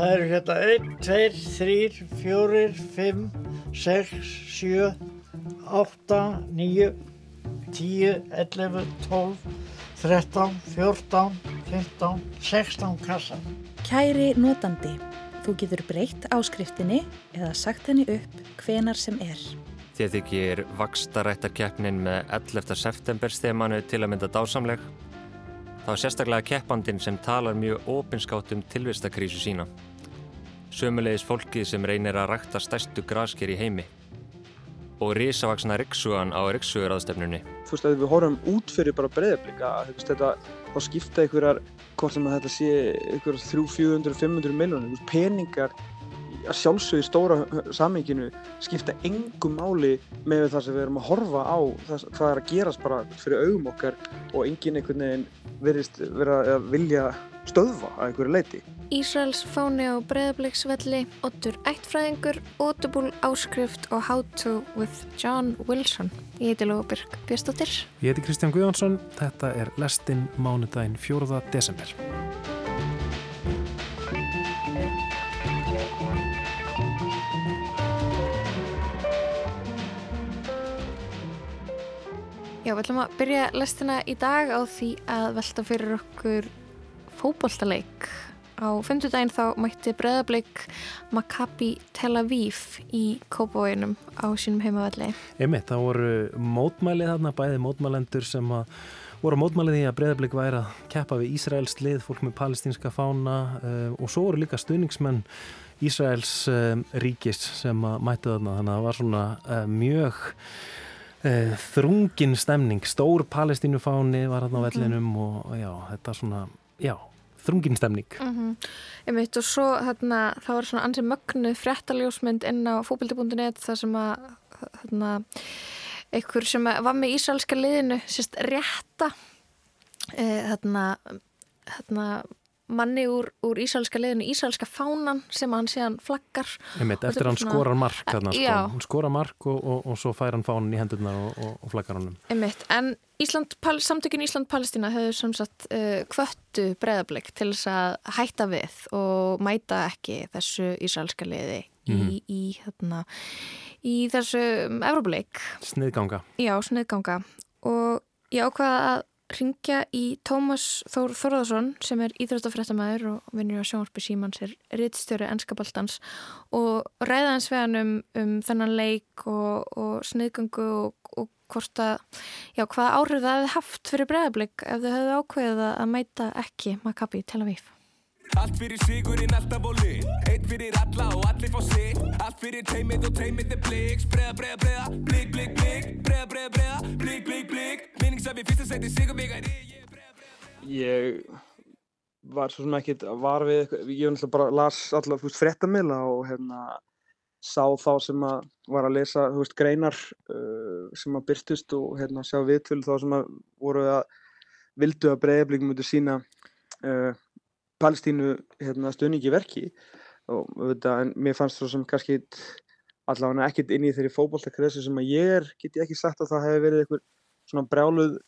Það eru hérna 1, 2, 3, 4, 5, 6, 7, 8, 9, 10, 11, 12, 13, 14, 15, 16 kassar. Kæri notandi, þú getur breytt áskriftinni eða sagt henni upp hvenar sem er. Þið þykir vakstarættarkeppnin með 11. september stemanu til að mynda dásamleg. Það var sérstaklega keppandin sem talar mjög opinskátt um tilvistakrísu sína. Sömulegis fólkið sem reynir að rækta stærstu grasker í heimi. Og risavaksna riksugan á riksuguráðstefnunni. Þú veist að við horfum út fyrir bara breyðablika, þetta, þá skipta einhverjar, hvort sem þetta sé einhverjar 300, 400, 500 miljónir, peningar að sjálfsögðu í stóra samenginu skipta engum máli með það sem við erum að horfa á það, hvað er að gerast bara fyrir augum okkar og enginn einhvern veginn verist vera að vilja stöðva að einhverju leiti. Ísraels fáni á breðabliksvelli, Otur Ættfræðingur, Otubúl Áskrift og How to with John Wilson. Ég heiti Lóabirk Björnstóttir. Ég heiti Kristján Guðjónsson. Þetta er lestinn mánudaginn 4. desember. Já, við ætlum að byrja lestina í dag á því að velta fyrir okkur fókbóltaleik. Á femtudaginn þá mætti breðableik Maccabi Tel Aviv í Kópavóinum á sínum heimavalli. Einmitt, það voru mótmælið þarna, bæði mótmælendur sem að voru mótmælið í að breðableik væri að keppa við Ísraels lið, fólk með palestínska fána um, og svo voru líka stuðningsmenn Ísraels um, ríkis sem að mættu þarna, þannig að það var svona um, mjög þrungin stemning, stór palestínufáni var hérna á vellinum mm -hmm. og já, þetta svona, já, þrungin stemning. Mm -hmm. Einmitt og svo þarna, það var svona ansið mögnu fréttaljósmynd inn á fókbildi.net þar sem að þarna, einhver sem var með ísraelska liðinu sérst rétta uh, þarna, þarna manni úr, úr ísælska leðinu, ísælska fánan sem hann síðan flaggar. Einmitt, eftir hann svona... skorar mark þarna, sko. hann skorar mark og, og, og svo fær hann fánan í hendurna og, og flaggar hann Einmitt, en Ísland, samtökin Ísland-Palestína hefur sem sagt uh, kvöttu breðablik til þess að hætta við og mæta ekki þessu ísælska leði mm -hmm. í, í, þarna, í þessu um, Evrópuleik. Sniðganga. Já, sniðganga. Og ég ákvaða að ringja í Tómas Þór Þorðarsson sem er íþróttafrættamæður og vinnur á sjónarpi Símans er rittstjóri ennskapaltans og ræða hans vegan um, um þennan leik og, og sniðgöngu og, og hvort að, já, hvaða áhrif það hefði haft fyrir bregðarblik ef þau hefðu ákveðið að mæta ekki Maccabi Tel Aviv. Allt fyrir sigurinn, alltaf á lið. Eitt fyrir alla og allir fá sig Allt fyrir teimið og teimið er blík Breða, breða, breða, blík, blík, blík Breða, breða, breða, blík, blík, blík Vinningsafi fyrst að setja sigur mig Ég var svo sem ekkit var við Ég var náttúrulega bara las allar fréttamila og hérna sá þá sem að var að lesa veist, greinar uh, sem að byrstust og hérna sjá viðtölu þá sem að voru að vildu að breiðablikum mútið sína uh, Palestínu hérna, stöðningi verki. Og þetta, en mér fannst það sem kannski allavega ekkert inn í þeirri fókbóltakressu sem að ég er, get ég ekki sagt að það hefði verið eitthvað svona brjáluð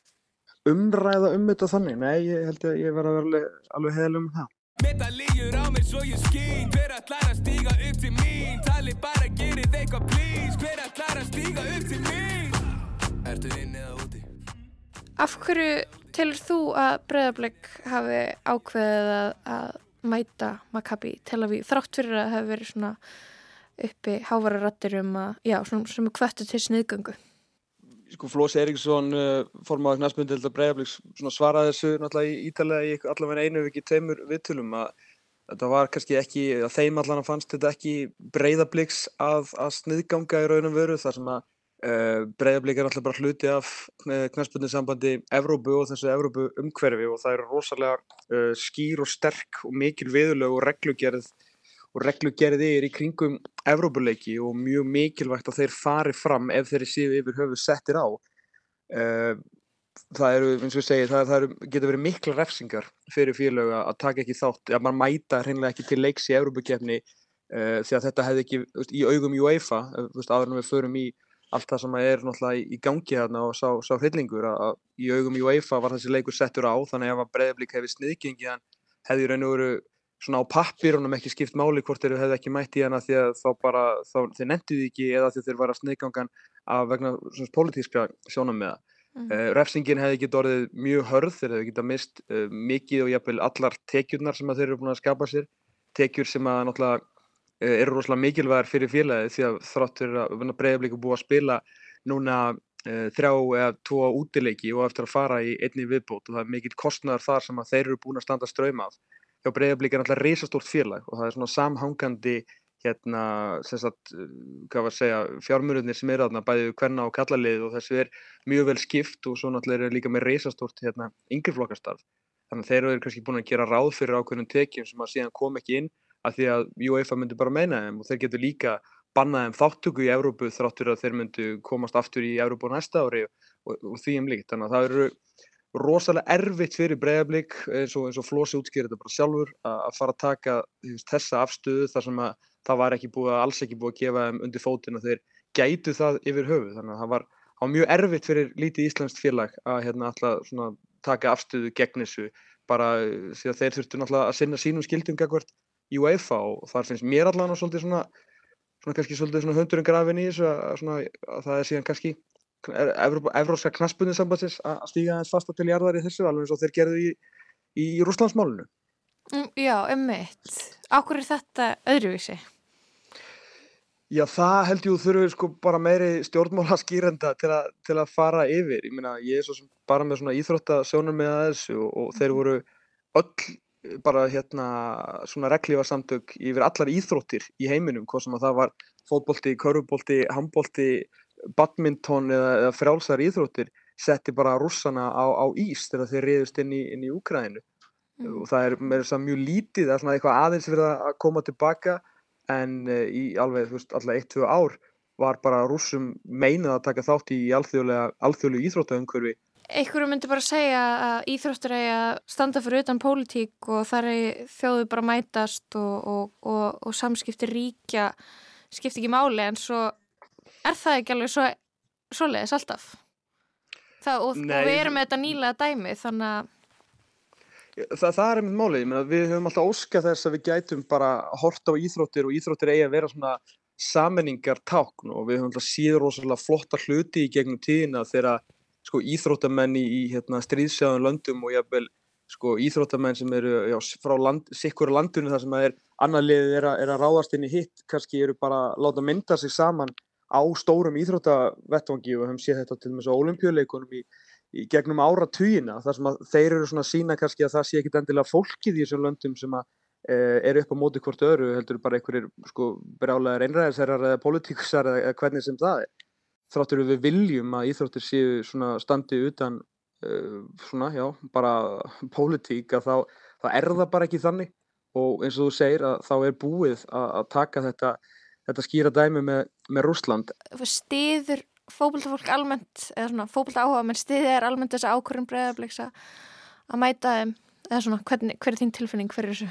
umræða um þetta þannig, nei, ég held að ég var að vera alveg, alveg heðalum um það. Medalíur á mér svo ég skýn, hver ætlar að stíga upp til mín, tali bara gerið eitthvað please, hver ætlar að stíga upp til mín, ertu inn eða úti? Af hverju Tilur þú að Breðablik hafi ákveðið að, að mæta Maccabi Tel Aviv þrátt fyrir að það hefur verið svona uppi hávara rattir um að, já, svona, er kvættu til sniðgöngu? Sko Flós Eriksson, uh, formáða knastmyndi held að Breðablik svaraði þessu náttúrulega í ítalega í allavega einu vikið teimur viðtölum að þetta var kannski ekki, að þeim allan fannst þetta ekki Breðabliks að, að sniðganga í raunum veru þar sem að Breiðablík er alltaf bara hluti af knæspunninsambandi Evrópu og þessu Evrópu umhverfi og það eru rosalega uh, skýr og sterk og mikil viðlög og reglugerð og reglugerði er í kringum Evrópuleiki og mjög mikilvægt að þeir fari fram ef þeir séu yfir höfu settir á. Það eru, eins og ég segi, það, það getur verið mikla refsingar fyrir félög að taka ekki þátt, að mann mæta hreinlega ekki til leiks í Evrópukefni því að þetta hefði ekki, í augum UEFA, áður en við förum í allt það sem er náttúrulega í gangi hérna og sá, sá hryllingur að í augum UEFA var þessi leikur settur á þannig að ef að Breiðablík hefði sniðgengi hann hefði raun og veru svona á pappirunum ekki skipt máli hvort þeir hefði ekki mætt í hana því að þá bara, þá, þeir nefnduði ekki eða því þeir var að sniðgangan af vegna svona pólitíska sjónum með það. Mm. Uh, refsingin hefði getið orðið mjög hörð, þeir hefði getið mist uh, mikið og jafnvel allar tekjurnar sem þeir eru búin að skapa sér, tekjur sem að náttúrulega eru rosalega mikilvægar fyrir félagið því að þráttur að breyðablíku búið að spila núna þrjá eða tvo útileiki og eftir að fara í einni viðbót og það er mikill kostnæðar þar sem að þeir eru búin að standa ströym af hjá Breiðablík er náttúrulega reysastórt félag og það er svona samhangandi hérna, sem sagt, hvað var að segja, fjármjörðunir sem eru aðna, bæðið hverna og kallalið og þessu er mjög vel skipt og svo náttúrulega er líka með reysastórt hérna, yngreflokkastarf. Þannig að þeir eru kannski búin að gera ráð fyrir ákveðnum tekjum sem að síðan kom ekki inn að því að UEFA myndi bara meina þeim og þeir getur líka bannað þeim þáttöku í Európu þráttur að þeir myndu komast aftur í Európu næsta ári og, og, og því um líkt. Þannig að það eru rosalega erfitt fyrir bregðarblik eins og, og Flósi útskýrði þetta bara sjálfur að fara að taka þessa afstöðu þar sem að það var ekki búið, alls ekki búið að gefa þeim undir fótinn og þeir gætu það yfir höfu þannig að það var, það var mjög erfitt fyrir lítið íslenskt félag að hérna taka afstöðu gegn þessu bara því að þeir þurftu náttúrulega að sinna sínum skildum gegn í UEFA og þar finnst mér allavega svolítið svona, svona kannski svolítið svona hundurinn grafin í þessu að, svona, að það er síðan kannski Evrópska knaspunni sambandsins að stíga aðeins fasta til jarðar í þessu alveg eins og þeir gerðu í, í Rúslandsmálunu. Mm, já, ummitt. Áhver er þetta öðruvísi? Já, það held ég að þurfu sko bara meiri stjórnmála skýrenda til, a, til að fara yfir. Ég meina, ég er svo sem bara með svona íþróttasjónur með þessu og, og þeir voru öll bara hérna svona reglífa samtök yfir allar íþróttir í heiminum, hvað sem að það var fótbolti, körfubolti, handbolti, badminton eða, eða frjálsar íþróttir setti bara rússana á, á ís þegar þeir reyðust inn í, inn í Úkræðinu mm. og það er mjög lítið það er svona eitthvað aðeins fyrir að koma tilbaka en uh, í alveg alltaf 1-2 ár var bara rússum meinað að taka þátt í alþjóðlegu íþróttaumkörfi Einhverju myndi bara segja að íþróttur eigi að standa fyrir utan pólitík og þar er þjóðu bara mætast og, og, og, og samskipti ríkja skipti ekki máli en svo er það ekki alveg svo, svoleiðis alltaf? Það, og, og við erum með þetta nýlega dæmi þannig að Þa, það er einmitt málið, við höfum alltaf óskað þess að við gætum bara horta á íþróttir og íþróttir eigi að vera svona sammenningar tákn og við höfum alltaf síður rosalega flotta hluti í gegnum tíðina þegar sko, íþróttamenn í, í hérna, stríðsjáðun löndum og jáfnvel sko, íþróttamenn sem eru já, frá land, sikkur landunum þar sem að er annar liðið er, er að ráðast inn í hitt, kannski eru bara að láta mynda sig saman á stórum íþróttavettvangi og hefum séð þetta til og með svo ólimpíuleikunum í, í gegnum áratugina þar sem að þeir eru svona sína kannski að það sé ekkit endilega fólkið í þessum löndum sem að e, eru upp á móti hvort öru heldur bara einhverjir sko brálaðar einræðisherrar eða politíkusar eða hvernig sem það er þráttur við viljum að íþróttir séu svona standið utan e, svona já bara politík að þá, þá er það bara ekki þannig og eins og þú segir að þá er búið að, að taka þetta þetta skýra dæmi með, með Rúsland. Stiður fókbaltafólk almennt, eða svona fókbalta áhuga, menn stiðið er almennt þess að ákvörðum bregðarbleiks að mæta þeim, eða svona, hvern, hver er þín tilfinning fyrir þessu?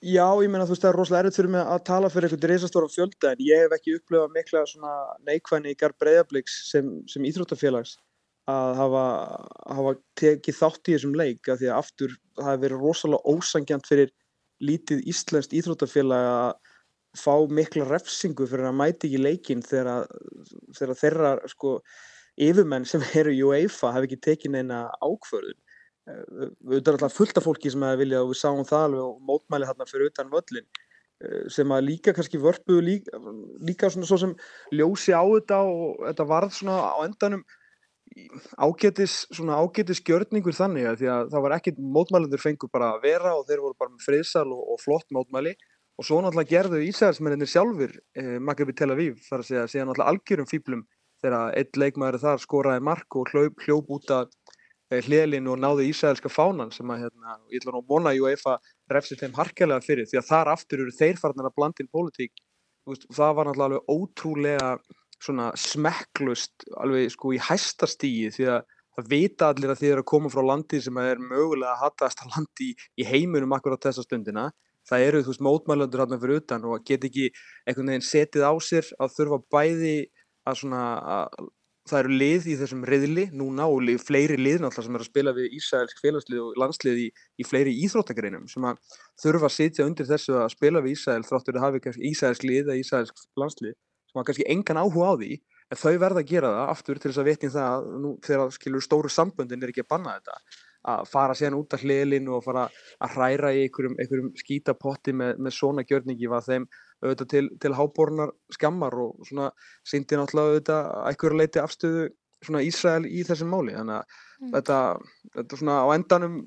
Já, ég meina þú veist það er rosalega erfitt fyrir mig að tala fyrir einhvern reysastóra fjölda en ég hef ekki upplifað mikla svona neikvæðni í garð bregðarbleiks sem, sem íþróttafélags að hafa, hafa tekið þátt í þessum leik að því að aftur það hefur verið rosalega ósangjant fyrir lítið íslenskt íþróttafélag að fá mikla refsingu fyrir að mæti ekki leikinn þegar, þegar þeirra sko, yfirmenn sem eru í UEFA hafi ekki tekið neina ákvörðun. Eh, erum alltaf fullt af fólki sem hefur viljað og við sáum það alveg og mótmæli þarna fyrir utan völlin eh, sem að líka kannski vörpuðu líka, líka svona svo sem ljósi á þetta og þetta varð svona á endanum ágetis, svona ágetis gjörningur þannig að því að það var ekkit mótmælendur fengur bara að vera og þeir voru bara með friðsal og, og flott mótmæli. Og svo náttúrulega gerðu Ísæðarsmenninir sjálfur eh, Magribi Tel Aviv þar að segja síðan náttúrulega algjörum fýblum þegar einn leikmaður þar skoraði mark og hljóp, hljóp út að eh, hliðlinu og náði Ísæðarska fánan sem að hérna, ég ætla nú að vona UEFA refsir þeim harkelega fyrir því að þar aftur eru þeir farnar að blanda inn pólitík. Og það var náttúrulega ótrúlega svona smekklust alveg sko í hæstastígi því að það vita allir að þið eru að koma frá landi sem er mögulega að hataðast að landi í heiminum akkurat þessa stundina. Það eru þú veist mótmælandur hérna fyrir utan og get ekki einhvern veginn setið á sér að þurfa bæði að svona að það eru lið í þessum riðli núna og lið, fleiri lið náttúrulega sem er að spila við Ísraelsk félagslið og landslið í, í fleiri íþróttagreinum sem að þurfa að sitja undir þessu að spila við Ísrael þráttur að hafa Ísraelsk lið eða Ísraelsk landslið sem hafa kannski engan áhuga á því en þau verða að gera það aftur til þess að vetja það að nú þegar skilur stóru samböndin er ekki að banna þetta að fara síðan út af hliðlinu og fara að hræra í einhverjum, einhverjum skítapotti með, með svona gjörningi var þeim auðvitað til, til hábornar skammar og svona síndi náttúrulega auðvitað einhverju leiti afstöðu svona Ísrael í þessum máli þannig að mm. þetta, þetta svona á endanum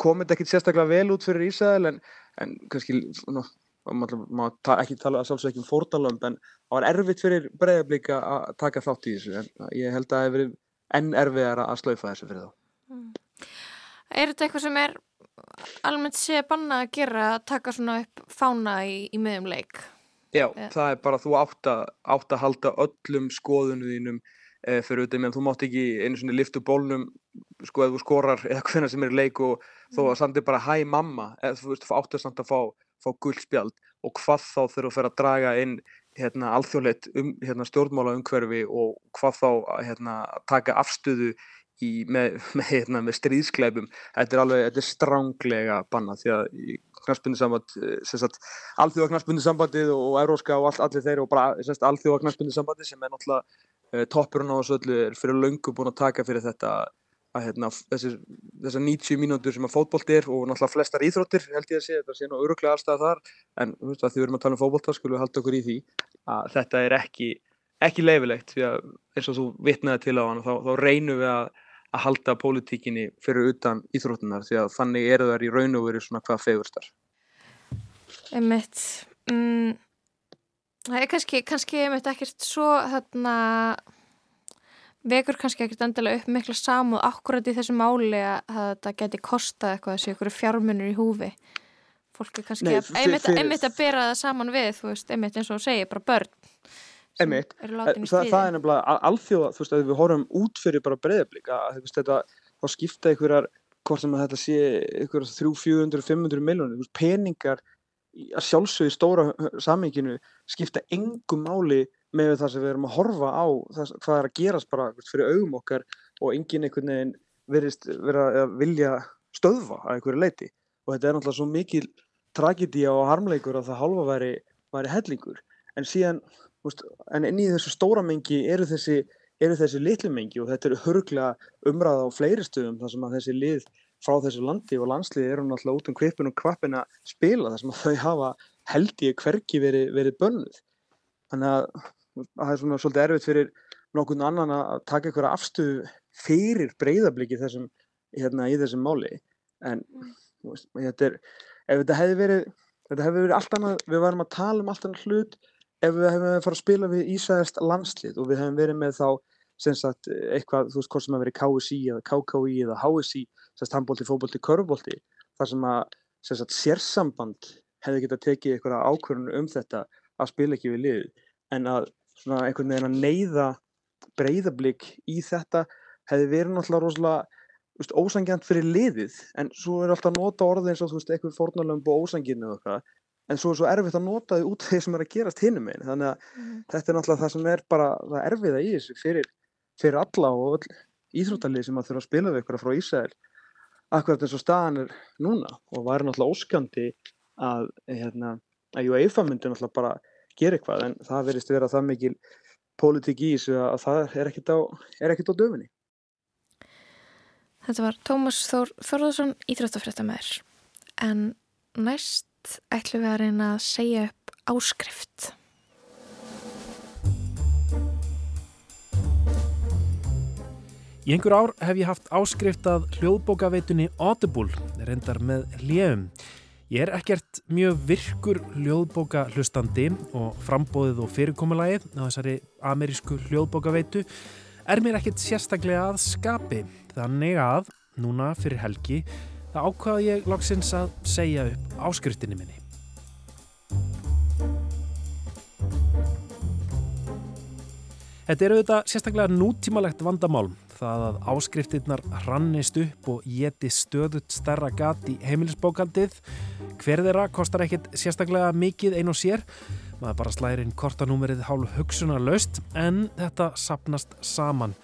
komið ekkert sérstaklega vel út fyrir Ísrael en, en kannski svona maður má ta ekki tala sjálfsög ekki um fórtalömb en það var erfitt fyrir bregðarblíka að taka þátt í þessu en ég held að það hefur verið enn erfiðar að slaufa þessu fyrir þá mm. Er þetta eitthvað sem er almennt sé banna að gera að taka svona upp fána í, í miðjum leik? Já, yeah. það er bara þú átt að, átt að halda öllum skoðunum þínum e, fyrir auðvitað, menn þú mátt ekki einu svona liftu bólnum sko eða þú skorar eða hvernig sem er í leik og mm. þó að samt er bara hæ mamma, eða þú veist, átt að samt að fá, fá guldspjald og hvað þá þurfa að fyrir að draga inn hérna alþjóðleitt um, hérna stjórnmála umhverfi og hvað þá hérna taka afstöðu í, með, með, hérna, með stríðskleipum þetta er alveg, þetta er stránglega banna því að knastbundisamband alþjóða knastbundisambandið og euróska og all, allir þeir og bara alþjóða knastbundisambandið sem er náttúrulega uh, toppurinn á þessu öllu er fyrir löngu búin að taka fyrir þetta að hérna, þessar, þessar 90 mínútur sem að fótbolti er og náttúrulega flestar íþróttir held ég að sé, þetta sé nú öruglega allstað þar. En þú veist að því við erum að tala um fótbolta skulum við halda okkur í því að þetta er ekki ekki leifilegt því að eins og þú vitnaði til á hann þá, þá reynum við að að halda pólitíkinni fyrir utan íþróttunar því að þannig eru þær í raun og veru svona hvað fegurstar Einmitt. Mm, Það er kannski, kannski einmitt ekkert svo þarna vekur kannski ekkert endilega upp mikla samúð akkurat í þessu máli að þetta geti kostað eitthvað þessu ykkur fjármunur í húfi. Fólk er kannski Nei, að, einmitt, einmitt að bera það saman við þú veist, einmitt eins og segja, bara börn Einmitt, það, það er nefnilega alþjóða, þú veist, að við horfum út fyrir bara breyðablík að þetta, þá skipta einhverjar, hvort sem að þetta sé einhverjar 300, 400, 500 miljónir, peningar að sjálfsögja í stóra saminginu skipta engum máli með það sem við erum að horfa á það, hvað er að gerast bara fyrir augum okkar og engin einhvern veginn verist vera að vilja stöðva að einhverju leiti og þetta er náttúrulega svo mikil tragedía og harmleikur að það halva væri, væri hellingur. En síðan Veist, en inn í þessu stóra mengi eru þessi, eru þessi litlu mengi og þetta eru hörglega umræða á fleiri stöðum þar sem að þessi lið frá þessu landi og landslið eru náttúrulega út um kvipin og kvapin að spila þar sem að þau hafa held í hverki verið, verið bönnuð. Þannig að, að það er svona svolítið erfitt fyrir nokkurnu annan að taka einhverja afstöðu fyrir breyðabliki þessum, hérna, í þessum máli. En veist, þetta er, ef þetta hefði verið, þetta hefði verið allt annað, við varum að tala um allt annað hlut ef við hefum farið að spila við Ísæðast landslið og við hefum verið með þá sem sagt eitthvað, þú veist hvort sem að verið KSI eða KKI eða HSI sem sagt handbólti, fókbólti, körfbólti þar sem að sem sagt sérsamband hefði getað tekið eitthvað ákvörðun um þetta að spila ekki við lið en að svona einhvern veginn að neyða breyðablík í þetta hefði verið náttúrulega rosalega ósangjant fyrir liðið. En svo er alltaf að nota orðið eins og þú veist eitthvað fórnalömb og ósanginu og eitthvað en svo er svo erfitt að nota þau út þegar sem er að gerast hinnum einn þannig að mm. þetta er náttúrulega það sem er bara það erfiða í þessu fyrir, fyrir alla og öll íþróttalið sem að þurfa að spila við ykkur frá Ísæl akkurat eins og staðan er núna. Og væri náttúrulega óskandi að hérna, að UEFA myndi náttúrulega bara gera eitthvað. En það verist vera það mikil pólitík í þessu að það er ekkit á, er ekkit á döfinni. Þetta var Tómas Þór Þorðarsson íþróttafrættamæður en næst ætlum við að reyna að segja upp áskrift. Í einhver ár hef ég haft áskrift að hljóðbókaveitunni Audible, reyndar með hljefum. Ég er ekkert mjög virkur hljóðbóka hlustandi og frambóðið og fyrirkomulagið á þessari amerísku hljóðbókaveitu er mér ekkert sérstaklega að skapi. Þannig að, núna fyrir helgi, Það ákvaði ég loksins að segja upp áskriftinni minni. Þetta er auðvitað sérstaklega nútímalegt vandamál það að áskriftinnar hrannist upp og geti stöðut starra gat í heimilisbókaldið. Hver þeirra kostar ekkit sérstaklega mikið einn og sér maður bara slærin kortanúmerið hálf hugsunarlaust en þetta sapnast saman.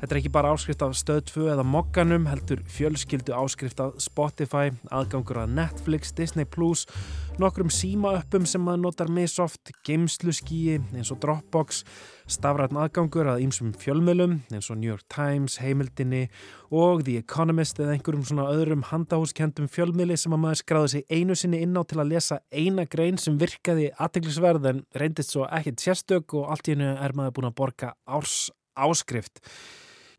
Þetta er ekki bara áskrift af stöðtfu eða mokkanum, heldur fjölskyldu áskrift af Spotify, aðgangur af Netflix, Disney+, nokkrum símaöppum sem maður notar misoft, geimsluskíi eins og Dropbox, stafrætn aðgangur að ýmsum fjölmjölum eins og New York Times, heimildinni og The Economist eða einhverjum svona öðrum handahúskendum fjölmjöli sem að maður skráði sig einu sinni inn á til að lesa eina grein sem virkaði aðteglisverð en reyndist svo ekkert sérstök og allt í hennu er maður búin að borga árs áskrift.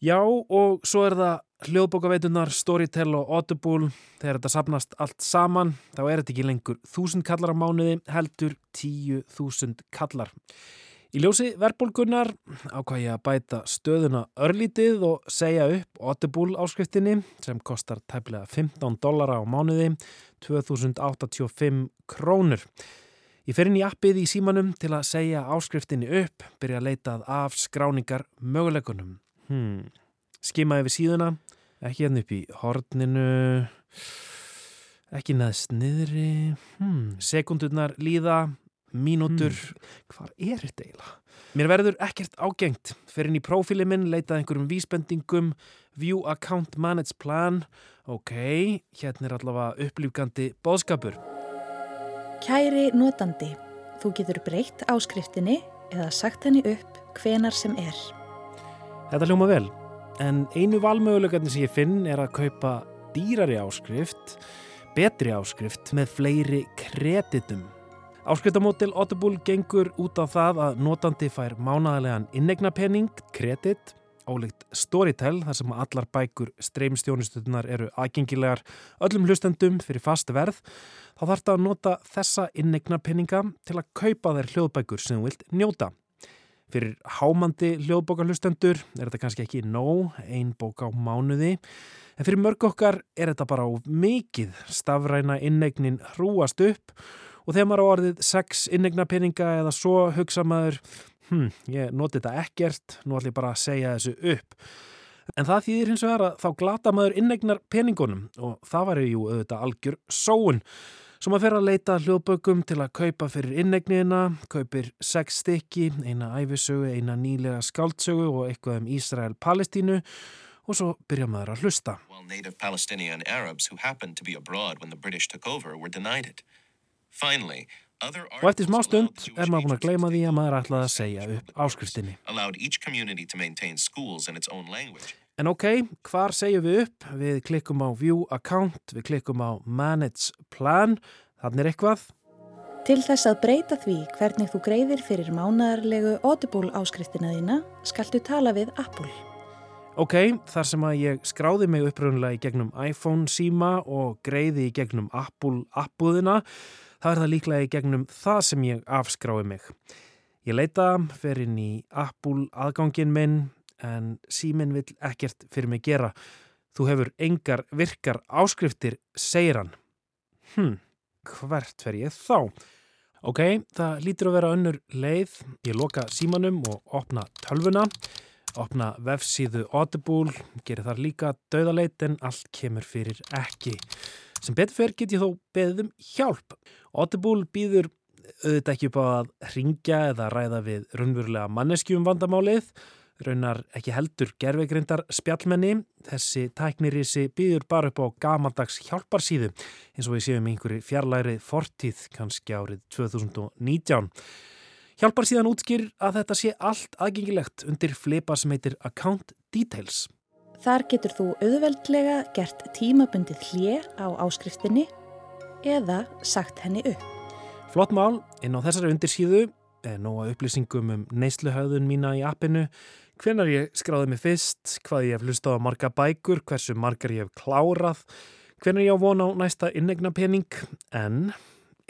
Já og svo er það hljóðbókaveitunar, Storytel og Audible. Þegar þetta sapnast allt saman þá er þetta ekki lengur þúsund kallar á mánuði heldur tíu þúsund kallar. Í ljósi verbulgunnar ákvað ég að bæta stöðuna örlítið og segja upp Audible áskriftinni sem kostar tæplega 15 dollara á mánuði, 2085 krónur. Ég fer inn í appið í símanum til að segja áskriftinni upp, byrja að leitað af skráningar möguleikunum. Hmm. Skimaði við síðuna, ekki hérna upp í horninu, ekki neðst niðri, hmm. sekundurnar líða, mínútur, hmm. hvað er þetta eiginlega? Mér verður ekkert ágengt, fer inn í prófíli minn, leitað einhverjum vísbendingum, view account manage plan, ok, hérna er allavega upplýfgandi bóðskapur. Kæri notandi, þú getur breytt áskriftinni eða sagt henni upp hvenar sem er. Þetta hljóma vel, en einu valmögulegarnir sem ég finn er að kaupa dýrari áskrift, betri áskrift með fleiri kreditum. Áskriftamótil Audible gengur út á það að notandi fær mánagalegan innegnapenning, kredit, ólíkt Storytel þar sem allar bækur streymstjónustutunar eru aðgengilegar öllum hlustendum fyrir fast verð, þá þarf það að nota þessa innegnapenninga til að kaupa þær hljóðbækur sem þú vilt njóta. Fyrir hámandi hljóðbókarlustendur er þetta kannski ekki nóg, ein bók á mánuði, en fyrir mörg okkar er þetta bara mikið stafræna innegnin hrúast upp og þegar maður á orðið sex innegnapeninga eða svo hugsa maður, hm, ég noti þetta ekkert, nú ætlum ég bara að segja þessu upp. En það þýðir hins vegar að þá glata maður innegnar peningunum og það var ju auðvitað algjör sóun. Svo maður fer að leita hljóðbökum til að kaupa fyrir innegnina, kaupir sex stykki, eina æfisögu, eina nýlega skáldsögu og eitthvað um Ísrael-Palestínu og svo byrja maður að hlusta. Native Palestinian Arabs who happened to be abroad when the British took over were denied it. Finally, Og eftir smá stund er maður búin að gleyma því að maður ætlaði að segja upp áskriftinni. En ok, hvar segjum við upp? Við klikkum á View Account, við klikkum á Manage Plan, þannig er eitthvað. Til þess að breyta því hvernig þú greiðir fyrir mánadarlegu Audible áskriftina þína, skaltu tala við Apple. Ok, þar sem að ég skráði mig uppröðunlega í gegnum iPhone síma og greiði í gegnum Apple appbúðina, það er það líklega í gegnum það sem ég afskrái mig. Ég leita, fer inn í Apple aðgangin minn, en síminn vil ekkert fyrir mig gera. Þú hefur engar virkar áskriftir, segir hann. Hm, hvert fer ég þá? Ok, það lítur að vera önnur leið. Ég loka símanum og opna tölvuna, opna vefsíðu Audible, gerir þar líka döðaleit en allt kemur fyrir ekki. Sem betur fer get ég þó beðum hjálp. Audible býður auðvitað ekki upp á að ringja eða ræða við raunverulega manneskjum vandamálið raunar ekki heldur gervegrindar spjallmenni. Þessi tæknirísi býður bara upp á gamaldags hjálparsíðu eins og við séum einhverju fjarlæri fortíð kannski árið 2019. Hjálparsíðan útskýr að þetta sé allt aðgengilegt undir flipa sem heitir Account Details. Þar getur þú auðveldlega gert tímabundið hljé á áskriftinni eða sagt henni upp. Flott mál, inn á þessari undirsíðu er nóga upplýsingum um neysluhauðun mína í appinu hvenar ég skráði mig fyrst, hvað ég hef hlustað á marga bækur, hversu margar ég hef klárað, hvenar ég á von á næsta innegna pening, en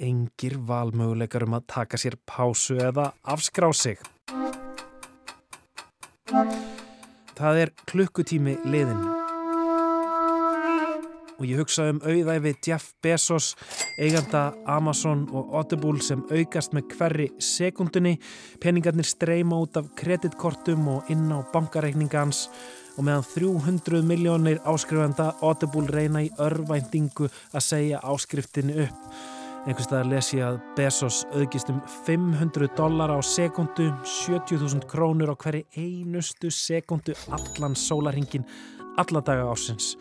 engir valmöguleikar um að taka sér pásu eða afskrá sig. Það er klukkutími liðin og ég hugsa um auðæfi Jeff Bezos, eiganda Amazon og Audible sem aukast með hverri sekundunni, peningarnir streyma út af kreditkortum og inn á bankareikningans og meðan 300 miljónir áskrifenda Audible reyna í örvæntingu að segja áskriftinni upp. Einhvers staðar les ég að Bezos auðgist um 500 dólar á sekundu, 70.000 krónur á hverju einustu sekundu allan sólarhingin, alla daga ásins.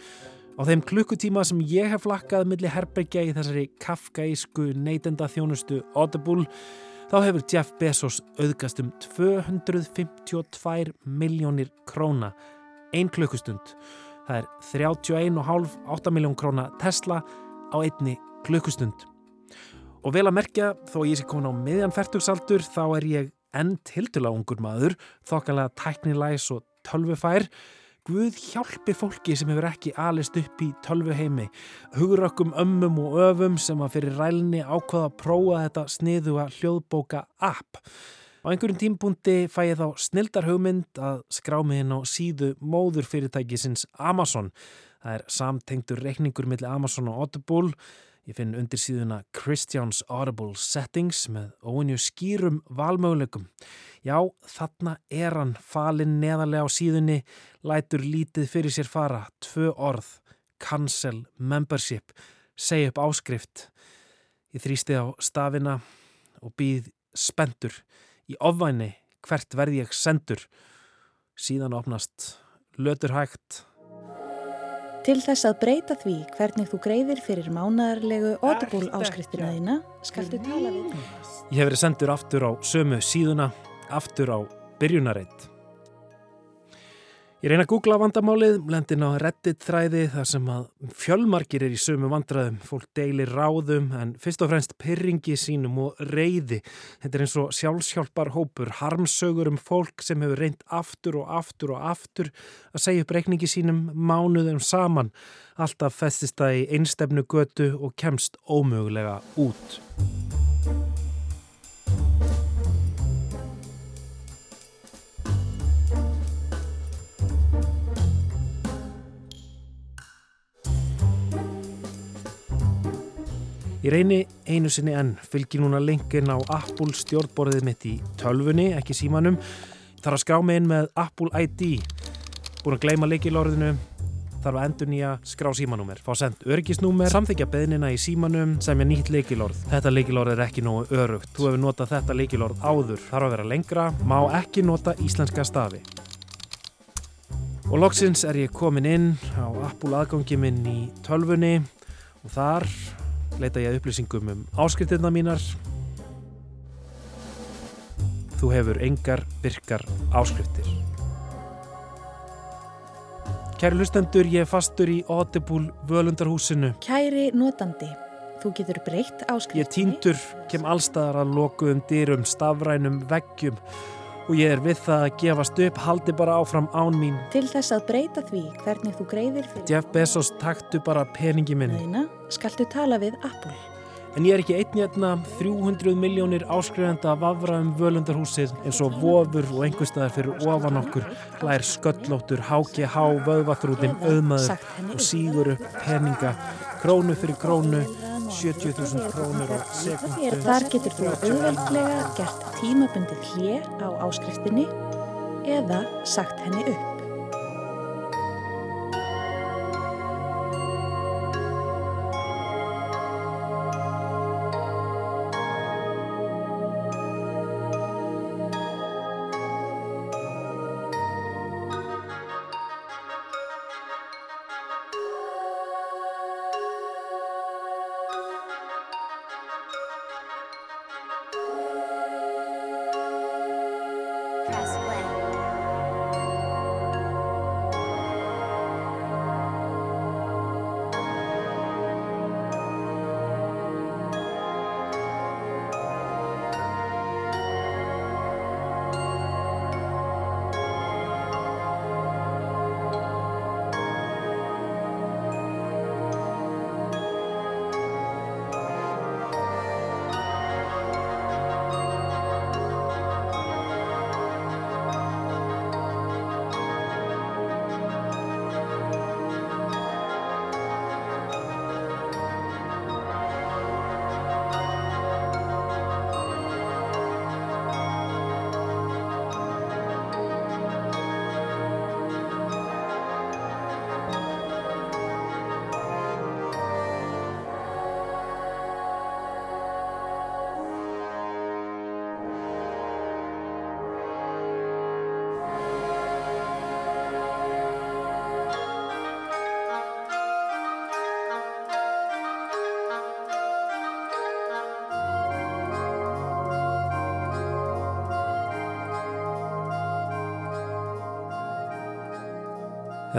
Á þeim klukkutíma sem ég hef flakkað millir herbergja í þessari kafkaísku neytenda þjónustu Audible, þá hefur Jeff Bezos auðgast um 252 miljónir króna, ein klukkustund. Það er 31,5-8 miljón króna Tesla á einni klukkustund. Og vel að merkja, þó ég sé komin á miðjan færtugsaldur, þá er ég enn tildula ungur maður, þokkalega tæknilæs og tölvufær. Guð hjálpi fólki sem hefur ekki alist upp í tölvu heimi. Hugurökkum ömmum og öfum sem að fyrir rælni ákvaða að prófa þetta sniðuga hljóðbóka app. Á einhverjum tímpunkti fæ ég þá snildar hugmynd að skrá mig inn á síðu móður fyrirtækisins Amazon. Það er samtengtur reikningur millir Amazon og Audible Ég finn undir síðuna Christians Audible Settings með óinju skýrum valmöguleikum. Já, þarna er hann falinn neðarlega á síðunni, lætur lítið fyrir sér fara, tvö orð, cancel membership, segja upp áskrift. Ég þrýsti á stafina og býð spendur. Í ofvæni hvert verði ég sendur. Síðan opnast löturhægt Til þess að breyta því hvernig þú greiðir fyrir mánadarlegu Audible áskriftina þína skaldu tala við. Ég hef verið sendur aftur á sömu síðuna, aftur á byrjunarreitt. Ég reyna að googla vandamálið, lendin á reddit þræði þar sem að fjölmarkir er í sömu vandraðum, fólk deilir ráðum en fyrst og fremst pyrringi sínum og reyði. Þetta er eins og sjálfsjálpar hópur, harmsögur um fólk sem hefur reynd aftur og aftur og aftur að segja upp reikningi sínum mánuðum saman. Alltaf festist það í einstefnu götu og kemst ómögulega út. Ég reyni einu sinni enn, fylgir núna linkin á Apple stjórnborðið mitt í tölfunni, ekki símanum. Þarf að skrá mig inn með Apple ID. Búin að gleyma leikilorðinu, þarf að endur nýja skrá símanúmer. Fá sendt örgisnúmer, samþykja beðnina í símanum, semja nýtt leikilorð. Þetta leikilorð er ekki nógu örugt. Þú hefur notað þetta leikilorð áður. Þarf að vera lengra, má ekki nota íslenska stafi. Og loksins er ég komin inn á Apple aðgangi minn í tölfunni og þar leita ég að upplýsingum um áskriftirna mínar. Þú hefur engar virkar áskriftir. Kæri hlustendur, ég er fastur í Audible völundarhúsinu. Kæri notandi, þú getur breytt áskriftinni. Ég týndur, kem allstaðar að lokuðum dyrum, stafrænum veggjum og ég er við það að gefast upp, haldi bara áfram án mín. Til þess að breyta því hvernig þú greiðir fyrir Jeff Bezos taktu bara peningi minn. þína, skaltu tala við Apple. En ég er ekki einn hérna 300 miljónir áskrifenda að vafra um völundarhúsið eins og vofur og einhverstaðar fyrir ofan okkur hlær sköllóttur, HGH, vöðvaþrútin, auðmaður og sígur upp peninga, krónu fyrir krónu, 70.000 krónur á sekundu. Þar getur þú auðveldlega gert tímabundið hlje á áskriftinni eða sagt henni upp.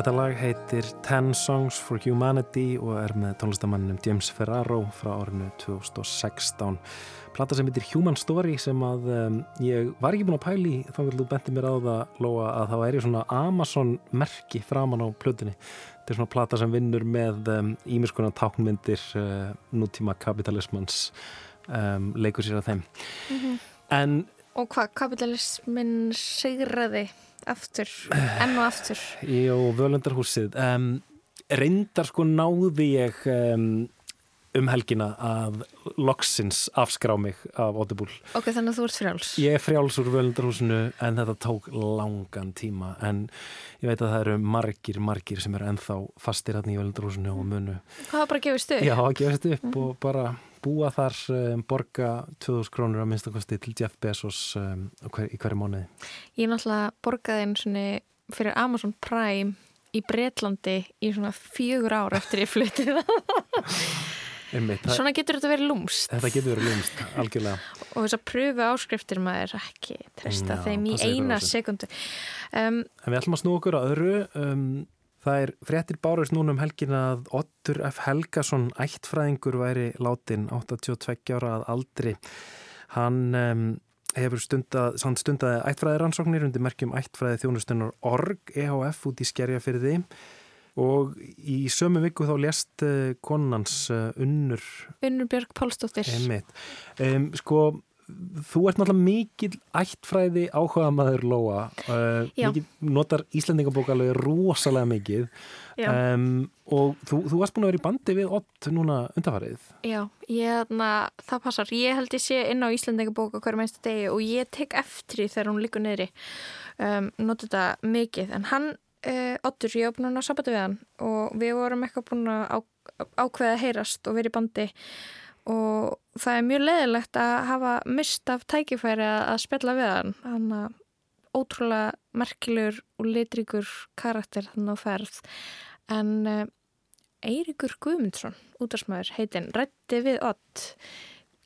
Þetta lag heitir Ten Songs for Humanity og er með tónlistamanninum James Ferraro frá árinu 2016. Plata sem heitir Human Story sem að um, ég var ekki búin að pæli þá kannski þú benti mér á það Lóa að þá er ég svona Amazon merki framan á plötunni. Þetta er svona plata sem vinnur með ímiðskonar um, tákmyndir uh, nútíma kapitalismans um, leikur sér að þeim. Mm -hmm. En Og hvað kapitalismin segraði aftur, enn og aftur? Jó, völundarhúsið. Um, reyndar sko náði ég um, um helgina að loksins afskrá mig af Audible. Ok, þannig að þú ert frjáls? Ég er frjáls úr völundarhúsinu en þetta tók langan tíma en ég veit að það eru margir, margir sem eru ennþá fastir hérna í völundarhúsinu og munu. Það var bara að gefast upp? Já, að gefast upp mm. og bara búa þar um, borga 2000 krónur að minnstakosti til Jeff Bezos um, hver, í hverju mánuði. Ég náttúrulega borgaði einu svona fyrir Amazon Prime í Breitlandi í svona fjögur ár eftir ég fluttið Einmitt, Svona getur þetta verið lúmst Þetta getur verið lúmst, algjörlega. Og þess að pröfu áskriftir maður ekki treysta Já, þeim í eina sekundu. Um, En við ætlum að snú okkur að öðru um, Það er fréttir bárust núna um helgin að Ottur F. Helgason ættfræðingur væri látin 82 ára að aldri. Hann um, hefur stundað, stundaði ættfræðiransóknir undir merkjum ættfræði þjónustunnar ORG EHF út í skerjafyrði og í sömu viku þá lést uh, konans uh, Unnur Unnur Björg Pálsdóttir. Um, sko þú ert náttúrulega mikil ættfræði áhuga maður Lóa uh, mikil, notar Íslandingabókalagi rosalega mikið. Um, og þú, þú varst búin að vera í bandi við Ott núna undarfarið Já, ég, na, það passar. Ég held ég sé inn á Íslandingabóka hverjum einstu degi og ég tek eftir þegar hún líkur neyri um, nota þetta mikið. En hann, uh, Ottur, ég búin að sambata við hann og við vorum eitthvað búin að ákveða að heyrast og verið í bandi og það er mjög leðilegt að hafa mist af tækifæri að spilla við hann. Hann er ótrúlega merkilegur og litrikur karakter þannig á ferð. En uh, Eirikur Guðmundsson útarsmaður heitinn rætti við Ott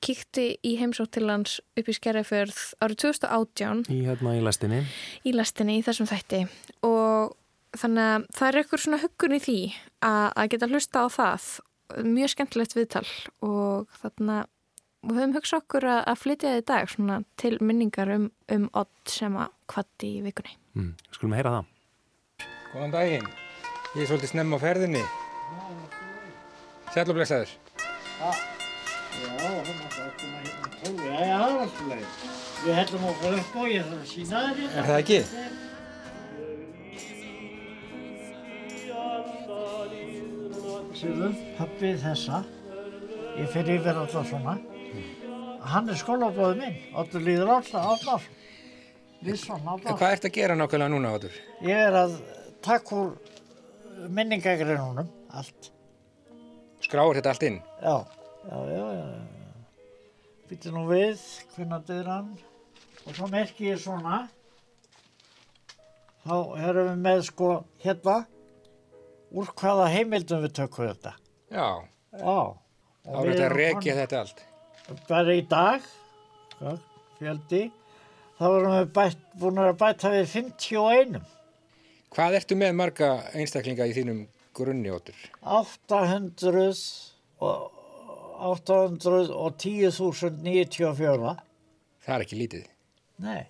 kíkti í heimsótt til hans upp í Skerjafjörð árið 2018 í, hérna, í lestinni. Í lestinni í þessum þætti. Og þannig að það er eitthvað svona huggun í því að, að geta hlusta á það mjög skemmtilegt viðtal og þarna við höfum hugsað okkur að, að flytja það í dag svona, til minningar um, um Odd sem að kvatti í vikunni. Mm, Skulum að heyra það. Góðan daginn, ég er svolítið snemm á ferðinni. Sæl og blessaður Já, er koma hérna Já, já, það alltaf leið Við hellum okkur upp og ég þarf að sína þér. Er það ekki? Sýðum, pappið þessa, ég fyrir yfir alltaf svona, hann er skólabóðið minn, Otur Líður Átnar, Líðsson Átnar. Hvað ert að gera nákvæmlega núna, Otur? Ég er að takk úr minningagrinunum, allt. Skráur þetta allt inn? Já, já, já, já. Býtti nú við, hvernig þetta er hann, og svo merkir ég svona, þá erum við með sko hérna, úr hvaða heimildum við tökum þetta. Já. Já. Þá er þetta rekja þetta allt. Bara í dag, fjöldi, þá erum við bætt, búin að bæta við 51. Hvað ertu með marga einstaklinga í þínum grunni, Óttur? 800 og 810.094. Það er ekki lítið. Nei.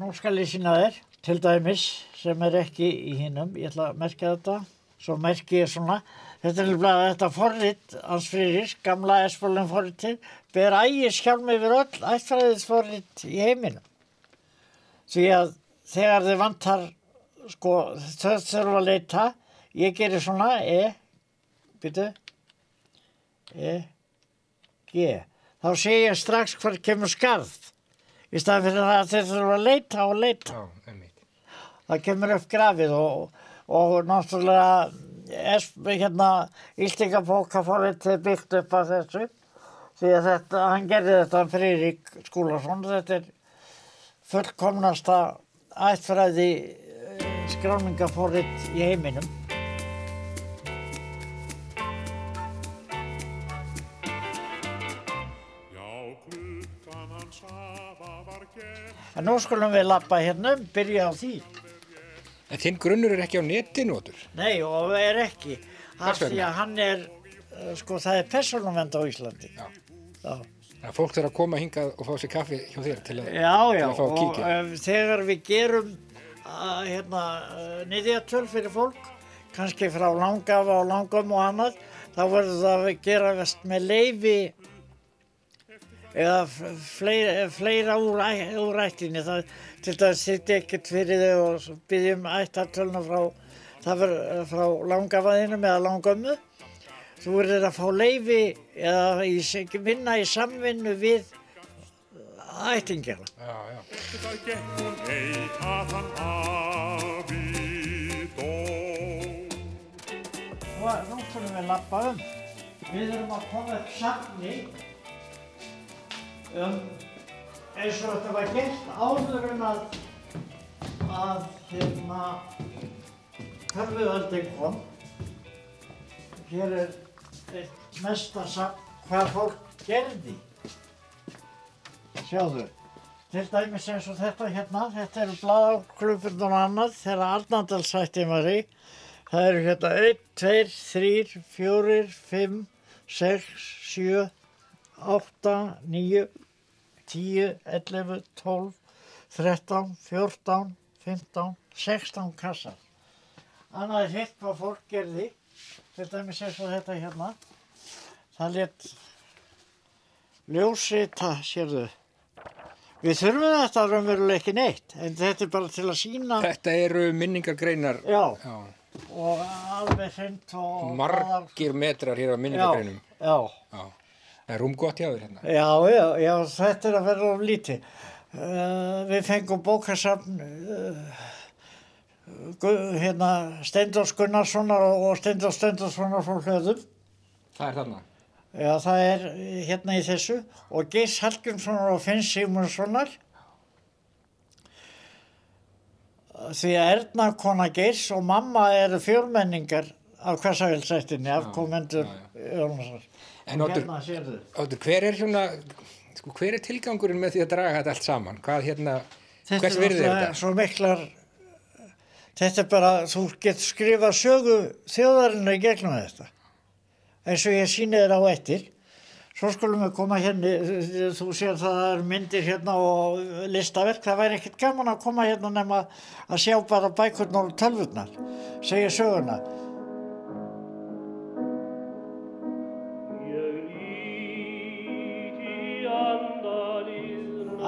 Nú skal ég sína þér, til dæmis, sem er ekki í hinnum, ég ætla að merka þetta svo merki ég svona. Þetta er líflega þetta forrið hans fyrir gamla esfólum forriðið ber ægir skjálm yfir öll ættfræðis forrið í heiminum. Því að þegar þið vantar sko þau þurfa að leita ég gerir svona e byrju e g. Þá sé ég strax hvað kemur skarð. Í staðan fyrir það að þið þurfa að leita og leita. Já, það kemur upp grafið og og náttúrulega hérna Íltingabókaforrið byggt upp af þessu. Því að þetta, hann gerði þetta Friðrik Skúlason þetta er fullkomnasta ættfræði eh, skráningaforrið í heiminum. En nú skulum við lappa hérna byrja á því En þinn grunnur er ekki á netinu, Otur? Nei, og er ekki. Af því að hann er, eh, sko, það er persónumvend á Íslandi. Já. Já, að fólk þarf að koma hingað og fá sér kaffi hjá þér til að... já, já. að fá að og kíkja. uh, þegar við gerum uh, hérna, uh, niðjatöl fyrir fólk, kannski frá langafa og langum og annað, þá verður það að gera vest með leifi eða fleira, fleira úr, úr ættinni. Það til dæmis sitt ekkert fyrir þau og byggjum ættartölna frá, það frá langafaðinum eða langömmu. Þú verður að fá leifi eða í, vinna í samvinnu við ættingjara. Já, já. Það gekk hún ei að hann afi dó. Nú skulum við lappa um. Við erum að koma upp safni um eins og þetta var gert áður en að að hérna Hörfuöldin kom. Hér er eitt mesta safn hvað fólk gerði. Sjáðu. Til dæmis eins og þetta hérna, þetta eru blaðarklubun og annað þegar Arnandalsættin var í. Það eru hérna 1, 2, 3, 4, 5, 6, 7, 8, 9, 10, 11, 12, 13, 14, 15, 16 kassar. Annað er hitt hvað fólk gerði, til dæmis eins og þetta hérna. Það let ljósita, sérðu. Við þurfum þetta raunverulega ekki neitt, en þetta er bara til að sína, Þetta eru minningargreinar. já, Já. og alveg hreint og... Margir metrar hér á minningargreinum. Já, Já. Það er rúmgott hjá þér hérna. já, já, já, þetta er að vera of lítið. Uh, við fengum bókasafn uh, hérna Steindors Gunnarssonar og Steindors Steindorssonar frá hlöðum. Það er þarna. Já, það er hérna í þessu og Geirs Hallgrímssonar og Finn Sigmundssonar. Því að Erna kona Geirs og mamma eru fjórmenningar af hversagilsættinni, afkomendur Jónasar. En Oddur, hérna. Oddur, hver er svona, sko, hver er tilgangurinn með því að draga þetta allt saman? Hvað hérna, Þetta hvers er virði er þetta? Svo miklar, þetta er bara, þú getur skrifað sögu þjóðarinnar í gegnum þetta. Eins og ég síni þér á eftir. Svo skulum við koma hérna, þú sér það að eru myndir hérna og listaverk. Það væri ekkert gaman að koma hérna nema að sjá bara bækurnar og tölvurnar, segja söguna.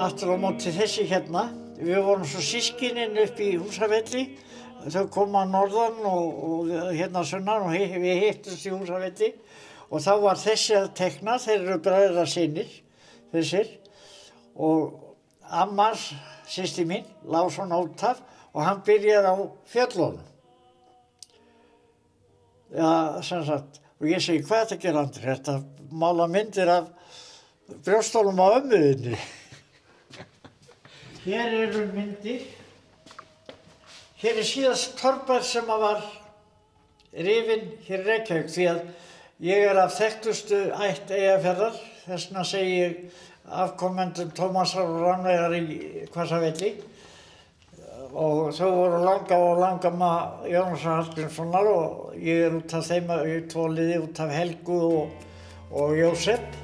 Aftur á móti þessi hérna, við vorum svo sískininn upp í húsavelli, þau koma norðan og, og hérna sunnan og hi- við hittumst í húsavelli og þá var þessi að tekna, þeir eru bræðra sinir, þessir, og Ammars, sýsti mín, lág svona ótaf og hann byrjar á fjöllunum. Já, sem sagt, og ég segi, hvað er þetta að gera Andri? Þetta að mála myndir af brjóstólum á ömmuðinni. Hér eru myndir. Hér er síðast torpar sem að var rifin hér Reykjavík því að ég er af þekktustu ætt eigafjörðar, þess vegna segi ég afkomendum Tómasar og Rannvegar í Hvassavelli og þau voru langa og langa maður Jónasar Hallgrímssonar og ég er út af þeim í tvo liði út af Helgu og, og Jósef.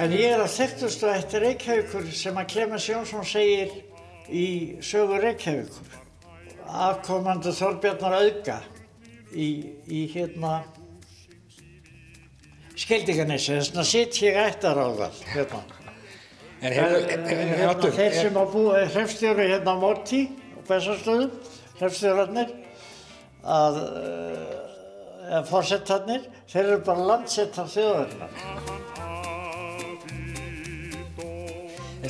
En ég er að þekktustu eftir Reykjavíkur sem að Clemens Jónsson segir í sögu Reykjavíkur. Afkomandu Þorbjarnar Auga í, í hérna Skeldinganessi, þess vegna sitt ég ættar á það, hérna. En hefur, Eh, hefur, hérna Oddur, þeir sem að búa, hrefstjóri hérna á Morti og Bessarstöðum, hrefstjórarnir, að, uh, eða fórsettarnir, þeir eru bara landsettar þjóðarinnar.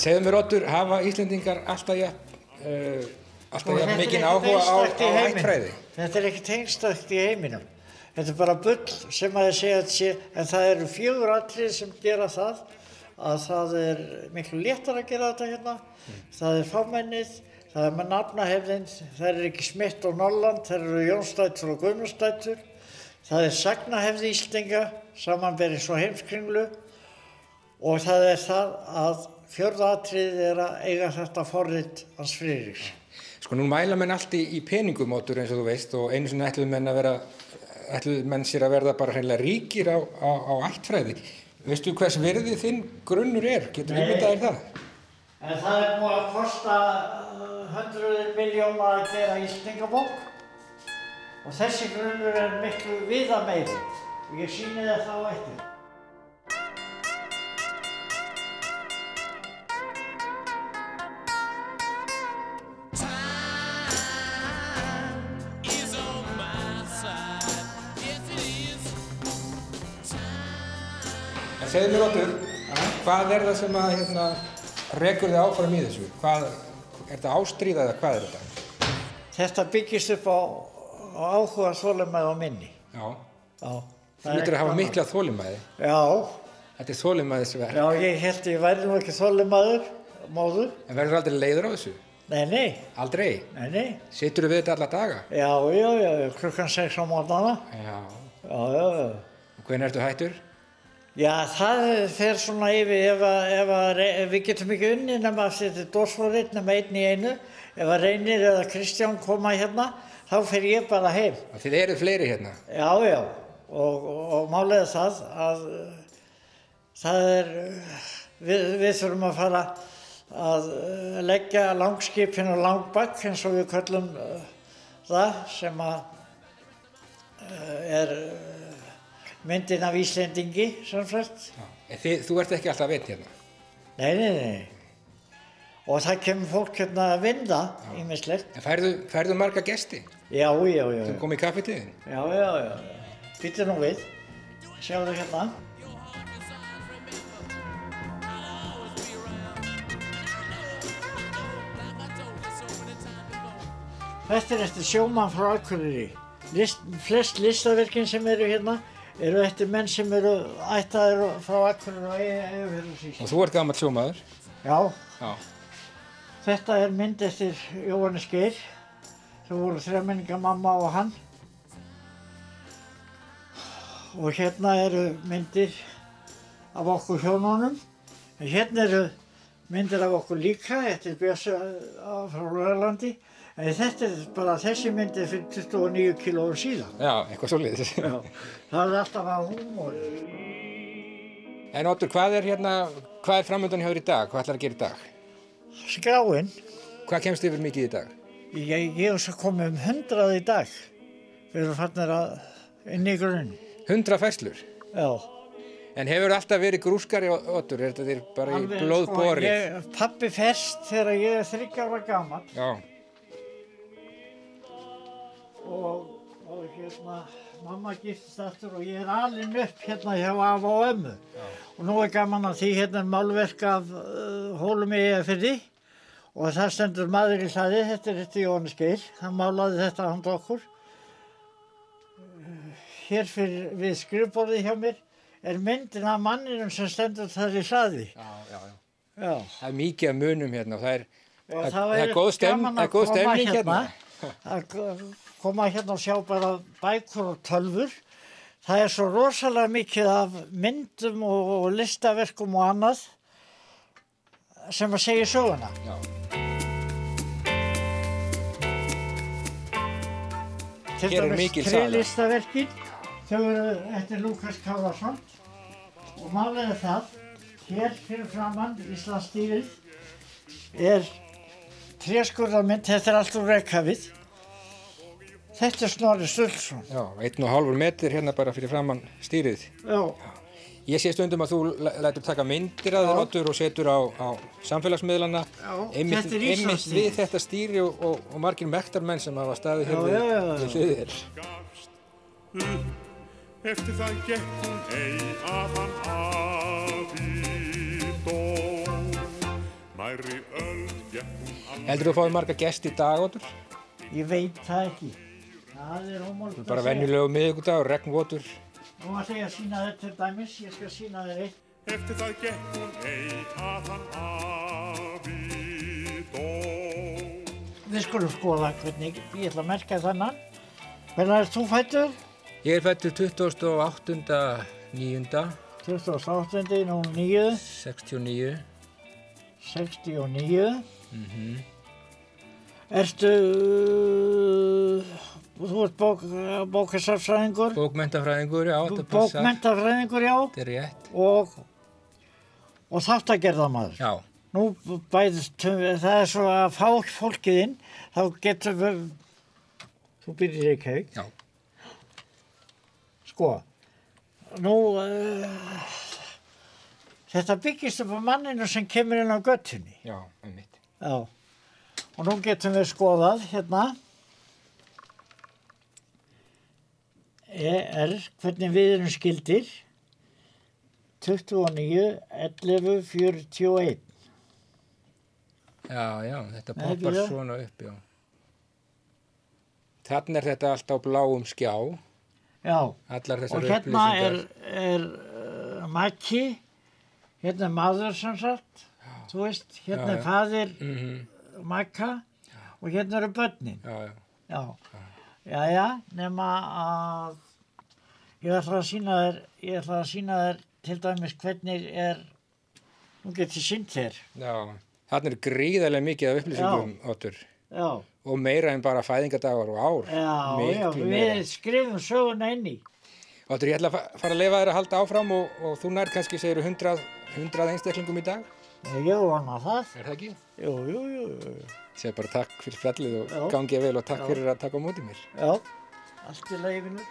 Segðu mér Oddur, hafa Íslendingar alltaf jafn, uh, alltaf Sko, jafn mikinn áhuga á, á ættfræði? Þetta er ekkert einstakt í heiminum. Þetta er bara bull sem að þið segja að sé, en það eru fjögur atrið sem gera það, að það er miklu léttar að gera þetta hérna. Það er fámennið, það er með nafnahefðin, það er ekki smitt og Norrland, það eru Jónstættur og Guðmundstættur. Það er sagnahefði Íslinga, samanberið svo heimskringlu og það er það að fjörðatrið er að eiga þetta forrið hans Friðriks. Sko nú mæla menn allt í, í peningum áttur eins og þú veist og einu sinni ætluðu menn að vera, ætluðu menn sér að verða bara hreinlega ríkir á, á, á ættfræði. Veistu hvers verði þinn grunnur er? Getur Nei. ímyndaðir það? En það er búið að kosta uh, hundruður miljóna að gera Íslendingabók og þessi grunnur er miklu viða meiri og ég sýni það þá eftir. En segðu mér áttur, hvað er það sem að hérna, rekur þið áfram í þessu? Hvað, er þetta ástríða eða hvað er þetta? Þetta byggist upp á, á áhuga þólumæð og minni. Já, Já, þú lítur að hafa mikla þólimæði. Já, Þetta er þólimæðisverð. já, ég held ég væri nú ekki þólumæður, móður. En verður þú aldrei leiður á þessu? Nei, nei, Aldrei? nei, nei. Sittur þú við þetta alla daga? Já, já, já, klukkan 6 á mótnana. Já. Já, já, já. Og hvernig ertu hættur? Já, það fer svona yfir ef, að, ef, að, ef við getum ekki unni nema að þetta er dósfórið nema einn í einu. Ef að Reynir eða Kristján koma hérna, þá fer ég bara heim. Þið eruð fleiri hérna. Já, já, og, og, og er það að það er, við, við þurfum að fara að leggja langskipin og langbakk eins og við köllum uh, það sem að uh, er myndin af Íslendingi sem sagt. En Þið, þú ert ekki alltaf veitt hérna. Nei, nei, nei. Og það kemur fólk hérna að vinda ímislegt. En færðu, færðu marga gesti Já, já, já. sem kom í kaffetíðin? Já, já, já. Býttu nú við. Sjáðu hérna. Þetta er eftir sjómann frá Akureyri. List, flest listaverkin sem eru hérna eru eftir menn sem eru ættaðir frá Akureyri og Eifjörðursík. Og þú ert gammal sjómaður. Já, Já. þetta er mynd eftir Jóhannes Geir. Það voru þremmenninga mamma og hann. Og hérna eru myndir af okkur hjónunum. En hérna eru myndir af okkur líka eftir Bjössu á- frá Lörlandi. En þetta er bara þessi myndir fyrir 29 kílóum síðan. Já, eitthvað svolítið. Það er alltaf að húmor. En Óttur, hvað er hérna, hvað er framöndan hjá þér í dag? Hvað ætlar að gera í dag? Skráin, Hvað kemst yfir mikið í dag? ég, hef svo komið um hundrað í dag. Við erum fannir að inn í grunn. Hundra færslur. Já. En hefur alltaf verið grúskari, Óttur? Er þetta þér bara í Alveg, blóð sko, Pabbi ferst þegar ég er þryggjára gammal Já, og, og hérna, mamma giftist aftur og ég er alin upp hérna hjá af og ömmu. Og nú er gaman að því hérna er málverk af uh, hólum í Eifirði og það stendur maður í hlaði, þetta er þetta Jóhannes Geir, hann málaði þetta handa okkur. Hér fyrir við skrifborðið hjá mér er myndin af manninum sem stendur þar í hlaði. já, já. já. Já. Það er mikið af munum hérna og það er, það, það það er það að er góð stemning hérna. að k- koma hérna og sjá bara bækur og tölfur. Það er svo rosalega mikið af myndum og, og listaverkum og annað sem að segja söguna. Já. Til er dæmis trélistaverkin, þau eru eftir Lukas Kárason og er það, hér fyrir framann Íslandsstýrið er tréskurðarmynd, þetta er allt úr Reykjavíð. Þetta er Snorri Sturluson. Já, einn og hálfur metr hérna bara fyrir framann stýrið. Já, Ég sé stundum að þú læ- lætur taka myndir að þér Óttur og setur á, á samfélagsmiðlana Já, einmitt, þetta er einmitt Íslandsstýrið. við þetta stýri og, og, og margir mektarmenn sem hafa staðið hér Já, við, hliðir. Eftir það gekk hún ei að hann afi dó. Nærri öld gekk hún Heldur þú að fáið marga gesti í dag Óttur? ég veit það ekki. Það er ómálegt að Bara segja. venjulegu miðugudag og regnvotur. Nú ætla ég að sína þetta til dæmis, ég skal sína þér eitt. Eftir það gekk hún ei að hann afi dó. Við skulum skoða hvernig, ég ætla að merka þennan. Hvernig er þú fættur? Ég er fættur 28. 9. 28. nú 9, 69. 69. Mm Ertu, þú ert bók, bókasafsfræðingur, Bókmentafræðingur, já, bókmentafræðingur, já, Þetta er rétt. og, og þáttagerðamaður. Já, Nú bæðist, það er svo að fá fólkið inn, þá getur við, þú byrjir í Reykjavík. já. Sko, nú, uh, þetta byggist upp á manninu sem kemur inn á göttunni. Já, einmitt. Já, og nú getum við skoðað hérna ER, hvernig við erum skildir 29, 11, 41 Já, já, þetta Nei, poppar bíða. svona upp, já. Þannig er þetta allt á bláum skjá, Já, allar og hérna er, er uh, Maki. Hérna er maður sem sagt. Þú veist, hérna Já, er já. faðir Mm Maka. Og hérna eru börnin. Já, já. Já, já, nema að ég ætla að sína þér, ég ætla að sína þér til dæmis hvernig er, nú get ég sínt þér, Já, þannig er gríðarlega mikið af upplýsingum, já, Og meira en bara fæðingadagar og ár. já, já, við meira. skrifum söguna inn í, Otur, ég ætla að fa- fara að leifa þér að halda áfram og, og þú nær kannski, segir 100, 100 einstaklingum í dag. ég vona það, Er það ekki? jú, jú, jú, Segð bara takk fyrir spjallið og Já. gangið vel og takk Já. fyrir að taka á móti mér. já, allt í leifinu.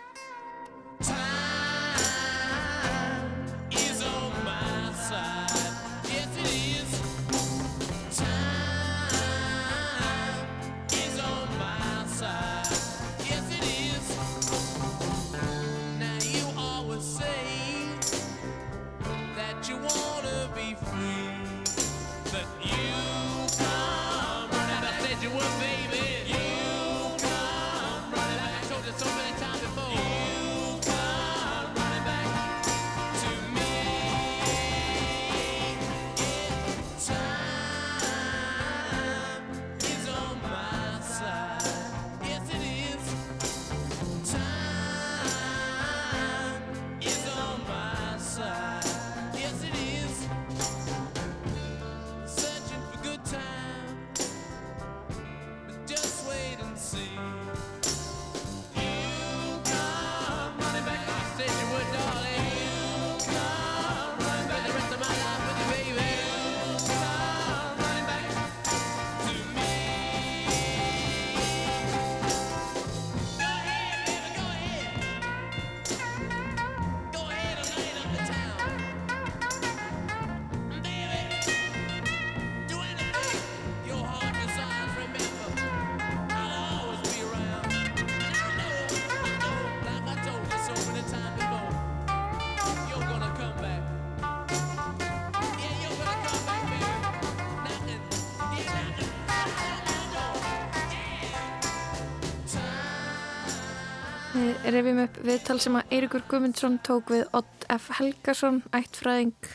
Rifjum upp viðtal sem að Eirikur Guðmundsson tók við Ott F. Helgason, ættfræðing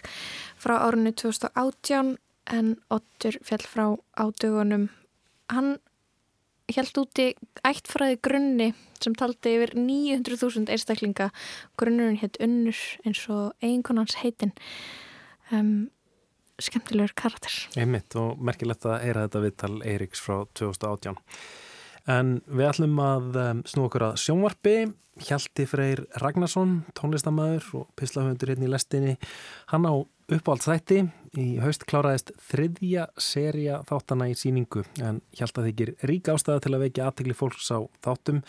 frá árinu 2018 en Ottur fjall frá ádögunum. Hann held úti ættfræði grunni sem taldi yfir 900.000 einstaklinga. Grunnurinn hétt Unnur eins og eiginkonans heitin. Um, skemmtilegur karakter. Einmitt og merkilegt að eira þetta viðtal Eiriks frá 2018. En við ætlum að snú okkur að sjónvarpi. Hjalti Freyr Ragnarsson, tónlistamæður og pislahöndur hérna í lestinni. Hann á uppáhald þætti. Í haust kláraðist þriðja seria þáttana í síningu en Hjalta þykir rík ástæða til að vekja aðtegli fólks á þáttum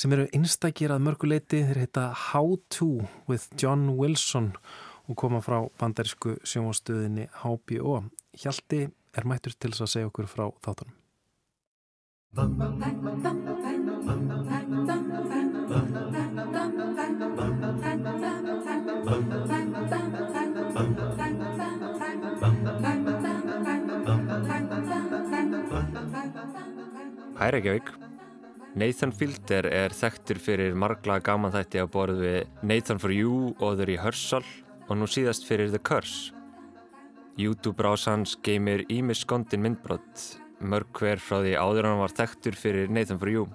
sem eru einstakir að mörguleiti. Þeir heita How To with John Wilson og koma frá bandarísku sjónvarstöðinni HBO. Hjalti er mættur til þess að segja okkur frá þáttunum. Hæ Reykjavík. Nathan Fielder er þekktur fyrir margla gaman þætti á borð við Nathan for You og The Rehearsal og nú síðast fyrir The Curse. YouTube-brásans geymir Ímis skondin myndbrott, mörg hver frá því áður hann var þekktur fyrir Nathan for You.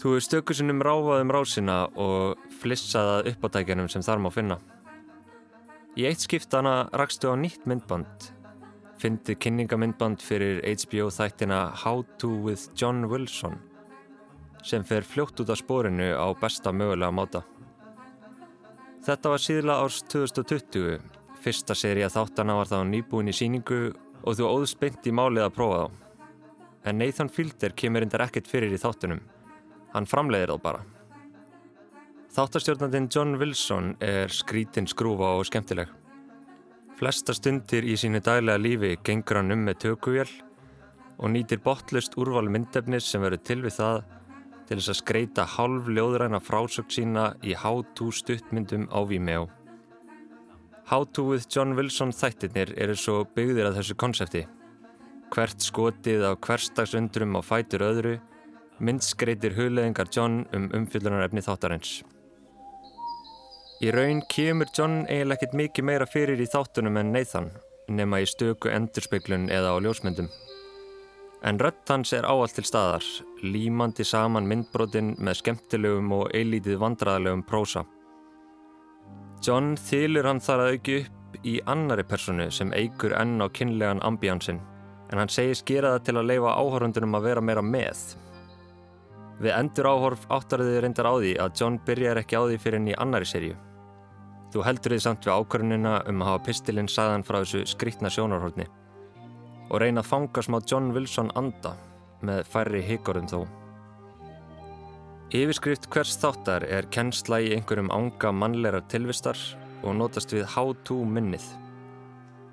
Þú er stökusinnum ráfað um rásina og flissaða uppátækjanum sem þar má finna. Í eitt skiptana rakstu á nýtt myndband. Fyndi kynningamyndband fyrir HBO þættina How to with John Wilson sem fer fljótt út af spórinu á besta mögulega máta. Þetta var síðla árs 2020. Fyrsta seria þáttana var þá nýbúin í síningu og þú óðst beint í málið að prófa þá. En Nathan Fielder kemur reyndar ekkert fyrir í þáttunum. Hann framleiðir þá bara. Þáttastjórnandinn John Wilson er skrítinn skrúfa og skemmtileg. Flesta stundir í sínu daglega lífi gengur hann um með tökuvél og nýtir botlust úrval myndefnis sem verður til við það til þess að skreita hálf ljóðræna frásökt sína í to stuttmyndum á Vimeo. How to with John Wilson þættirnir eru svo byggðir að þessu konsepti. Hvert skotið á hverstagsundrum á fætur öðru myndskreitir hugleðingar John um umfyllunarefni þáttarins. Í raun kemur John eiginlega ekkert mikið meira fyrir í þáttunum en Nathan nema í stöku endurspeglun eða á ljósmyndum. En rött hans er áallt til staðar, límandi saman myndbrotin með skemmtilegum og eilítið vandraðlegum prósa. John þylur hann þar að auki upp í annari personu sem eigur enn á kynlegan ambíansinn, en hann segir skera það til að leifa áhörundunum að vera meira með. Við endur áhorf áttar þið reyndar á því að John byrjar ekki á því fyrir henni í annari serju. Þú heldur þið samt við ákvörunina um að hafa pistilinn sagðan frá þessu skrítna sjónarhórni og reyna að fanga smá John Wilson anda með færri hikorum þó. Yfirskrift hvers þáttar er kennsla í einhverjum ánga mannlegar tilvistar og notast við how to minnið.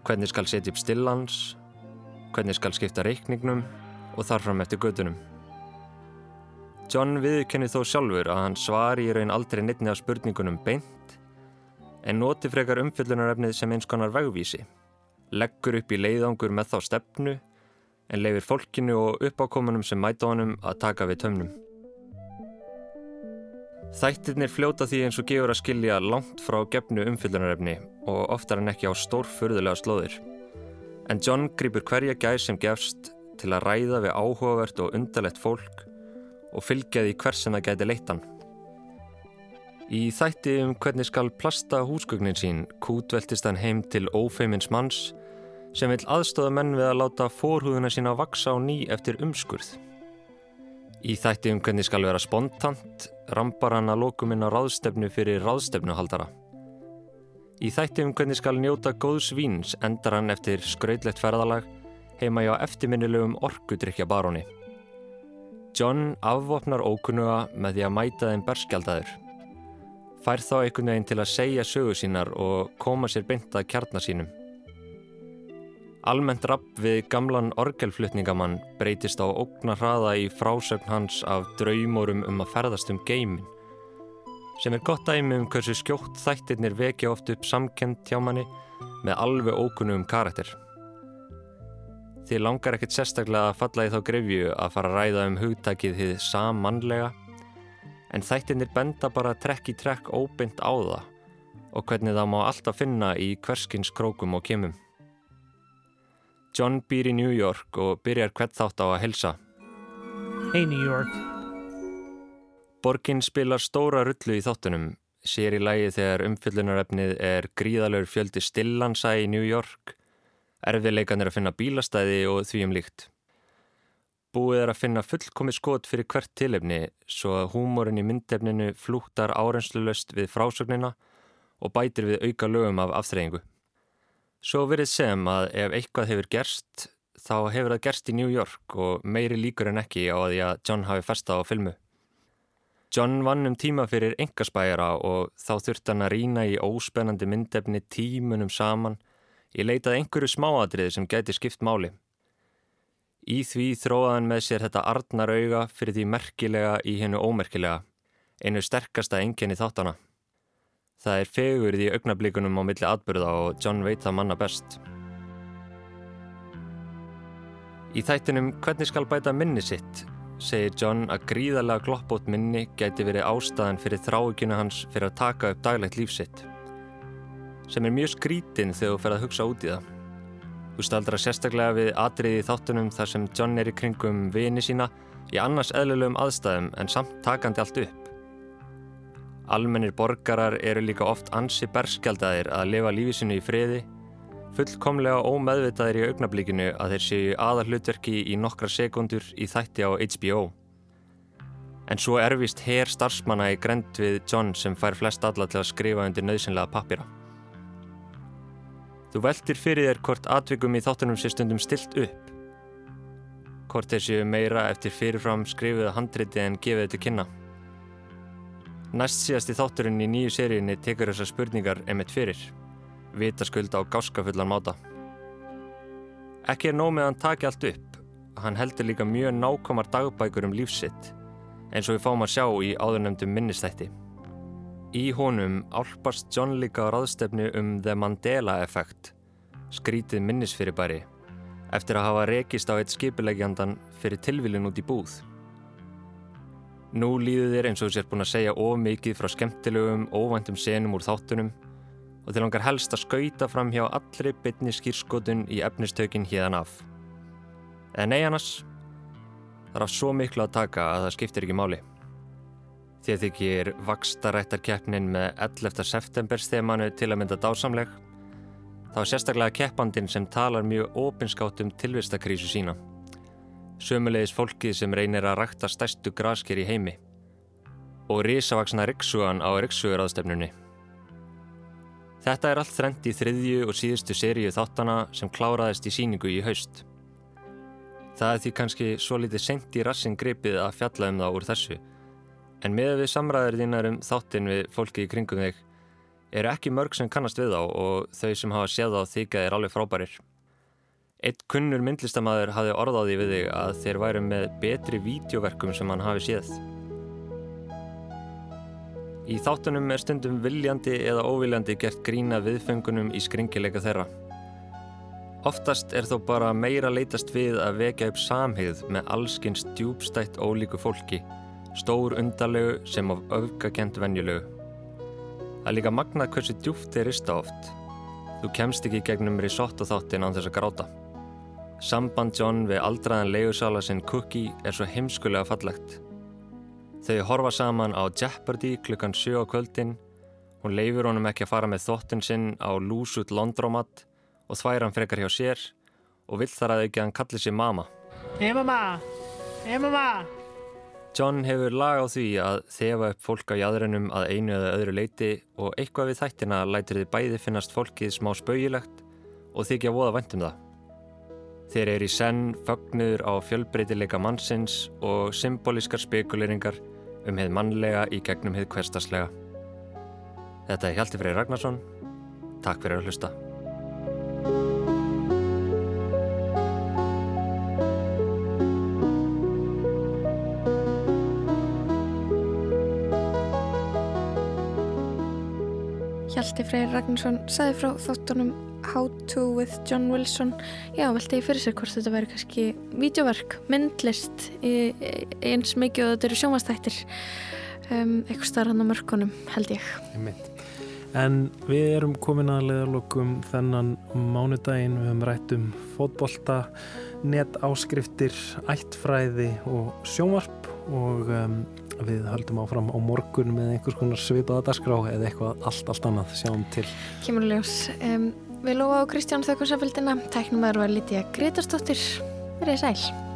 Hvernig skal setja upp stillans, hvernig skal skipta reikningnum og þarfram eftir gödunum. John viðkenni þó sjálfur að hann svari í raun aldrei neittni af spurningunum beint en noti frekar umfyllunarefnið sem eins konar vegvísi leggur upp í leiðangur með þá stefnu en leifir fólkinu og uppákomunum sem mæta honum að taka við tömnum. Þættirnir fljóta því eins og gefur að skilja langt frá gefnu umfyllunarefni og oftar en ekki á stórfurðulega slóðir. En John grýpur hverja gæs sem gefst til að ræða við áhugavert og undarlegt fólk og fylgja því hversin það gæti leittan. Í þætti um hvernig skal plasta húsgögnin sín kútveltist hann heim til ófeimins manns sem vil aðstóða menn við að láta fórhúðuna sína vaksa á ný eftir umskurð. Í þætti um hvernig skal vera spontant rambar hann að lókuminn á ráðstefnu fyrir ráðstefnuhaldara. Í þætti um hvernig skal njóta góðs víns endar hann eftir skrautlegt ferðalag heima hjá eftirminnilegum orkudrykja baróni. John afvopnar ókunnuga með því að mæta þeim berskjaldadur. Fær þá einhvern veginn til að segja sögu sínar og koma sér beint að kjarnar sínum. Almennt rapp við gamlan orgelflutningamann breytist á ógna hraða í frásögn hans af draumórum um að ferðast um geimin sem er gott dæmi um hversu skjótt þættirnir vekja oft upp samkend hjá manni með alveg ókunnu um karakter. Þið langar ekkert sérstaklega að falla í þá grefju að fara að ræða um hugtækið þið sammannlega en þættirnir benda bara trekk í trekk óbeint á það og hvernig það má alltaf finna í hverskins krókum og kemum. John býr í New York og byrjar hvert þátt á að helsa. Hey New York. Borgin spilar stóra rullu í þáttunum, sér í lægi þegar umfyllunarefnið er gríðalögur fjöldi stillansa í New York, erfiðleikan er að finna bílastæði og því um líkt. Búið er að finna fullkomi skot fyrir hvert tilefni svo að húmórin í myndefninu flúttar árenslulöst við frásögnina og bætir við auka lögum af afþreyingu. Svo verið sem að ef eitthvað hefur gerst, þá hefur það gerst í New York og meiri líkur en ekki á því að John hafi festa á filmu. John vann um tíma fyrir engaspæjara og þá þurft hann að rína í óspennandi myndefni tímunum saman í leitað einhverju smáadriði sem gæti skipt máli. Í því þróaðan með sér þetta arnar auga fyrir því merkilega í hennu ómerkilega, einu sterkasta enginni þáttana. Það er fegurð í augnablíkunum á milli atbyrða og John veit það manna best. Í þættinum Hvernig skal bæta minni sitt segir John að gríðarlega gloppót minni gæti verið ástæðan fyrir þráuginu hans fyrir að taka upp daglegt lífsitt. Sem er mjög skrítinn þegar þú fer að hugsa út í það. Þú staldra sérstaklega við atriði í þáttunum þar sem John er í kringum vini sína í annars eðlulegum aðstæðum en samt takandi allt upp. Almennir borgarar eru líka oft ansi berskjaldaðir að lifa lífisinu í friði, fullkomlega ómeðvitaðir í augnablíkinu að þeir séu aðal hlutverki í nokkra sekundur í þætti á HBO. En svo erfist her starfsmanna í grend við John sem fær flest alla til að skrifa undir nöðsynlega pappira. Þú veltir fyrir þér hvort atvikum í þáttunum sé stundum stilt upp. Hvort þeir séu meira eftir fyrirfram skrifuða handriti en gefið þetta kynna. Næst síðast í þátturinn í nýju seríunni tekur þessar spurningar emitt fyrir. Vitaskuld á gáskafullan máta. Ekki er nóg með að hann taki allt upp. Hann heldur líka mjög nákomar dagbækur um lífsitt eins og við fáum að sjá í áðurnemdum minnistætti. Í honum álpast John líka á ráðstefnu um The Mandela Effect, skrítið minnisfyrirbæri, eftir að hafa rekist á eitt skipilegjandan fyrir tilvílun út í búð. Nú líður þér eins og þú sér búin að segja of mikið frá skemmtilegum, óvæntum senum úr þáttunum og þið langar helst að skauta fram hjá allri bytni skýrskotun í efnistökin híðan af. En nei annars, það er af svo miklu að taka að það skiptir ekki máli. Þið þykir vakstarættarkeppnin með 11. september stemanu til að mynda dásamleg, þá er sérstaklega keppandin sem talar mjög opinskátt um tilvistakrísu sína. Sömulegis fólkið sem reynir að rækta stærstu grasker í heimi og risavaksna riksugan á riksuguráðstefnunni. Þetta er allt þrend í þriðju og síðustu seríu þáttana sem kláraðist í síningu í haust. Það er því kannski svo litið sent í rassin gripið að fjalla um það úr þessu, en með við samræður þínar um þáttin við fólki í kringum þig eru ekki mörg sem kannast við þá og þau sem hafa séð þá þykja er alveg frábærir. Eitt kunnur myndlistamæður hafði orðaði við þig að þeir væru með betri vídeoverkum sem hann hafi séð. Í þáttunum er stundum viljandi eða óviljandi gert grína viðfengunum í skringileika þeirra. Oftast er þó bara meira leitast við að vekja upp samhigð með allskins djúbstætt ólíku fólki, stór undalegu sem of öfgakent venjulegu. Það líka magnað hversu djúft þeir rista oft. Þú kemst ekki gegnum risotto þáttin án þess að gráta. Samband John við aldraðan leigursala sinn Cookie er svo heimskulega fallegt. Þau horfa saman á Jeopardy klukkan 7 á kvöldin, hún leifur honum ekki að fara með þóttin sinn á lúsut londrómat og þværa hann frekar hjá sér og vill þar að ekki að hann kalli sér mama. Hey mamma, hey mamma. John hefur lag á því að þefa upp fólk á jæðrunum að einu eða öðru leiti og eitthvað við þættina lætur þið bæði finnast fólkið smá spaugilegt og þykja voða væntum það. Þeir eru í senn fögnuður á fjölbreytileika mannsins og symbolískar spekuleringar um heið mannlega í gegnum heið hverstaslega. Þetta er Hjalti Freyr Ragnarsson. Takk fyrir að hlusta. Hjalti Freyr Ragnarsson saði frá þáttunum How to with John Wilson. Já, velti ég fyrir sér hvort þetta væri kannski vídeoverk, myndlist í, í, eins mikið og þetta eru sjónvastættir um, eitthvað starf hann á mörkunum, held ég. En við erum komin að leðalokum þennan mánudaginn, við höfum rætt um fótbolta, net áskriftir, ættfræði og sjónvarp og um, við höldum áfram á morgun með einhvers konar svipaða dagskrá eða eitthvað allt, allt annað, sjáum til. Kemur ljós. Um, Við lofa á Kristján Þaukursaföldina, tæknum að vera lítið Gretarstóttir verið sæl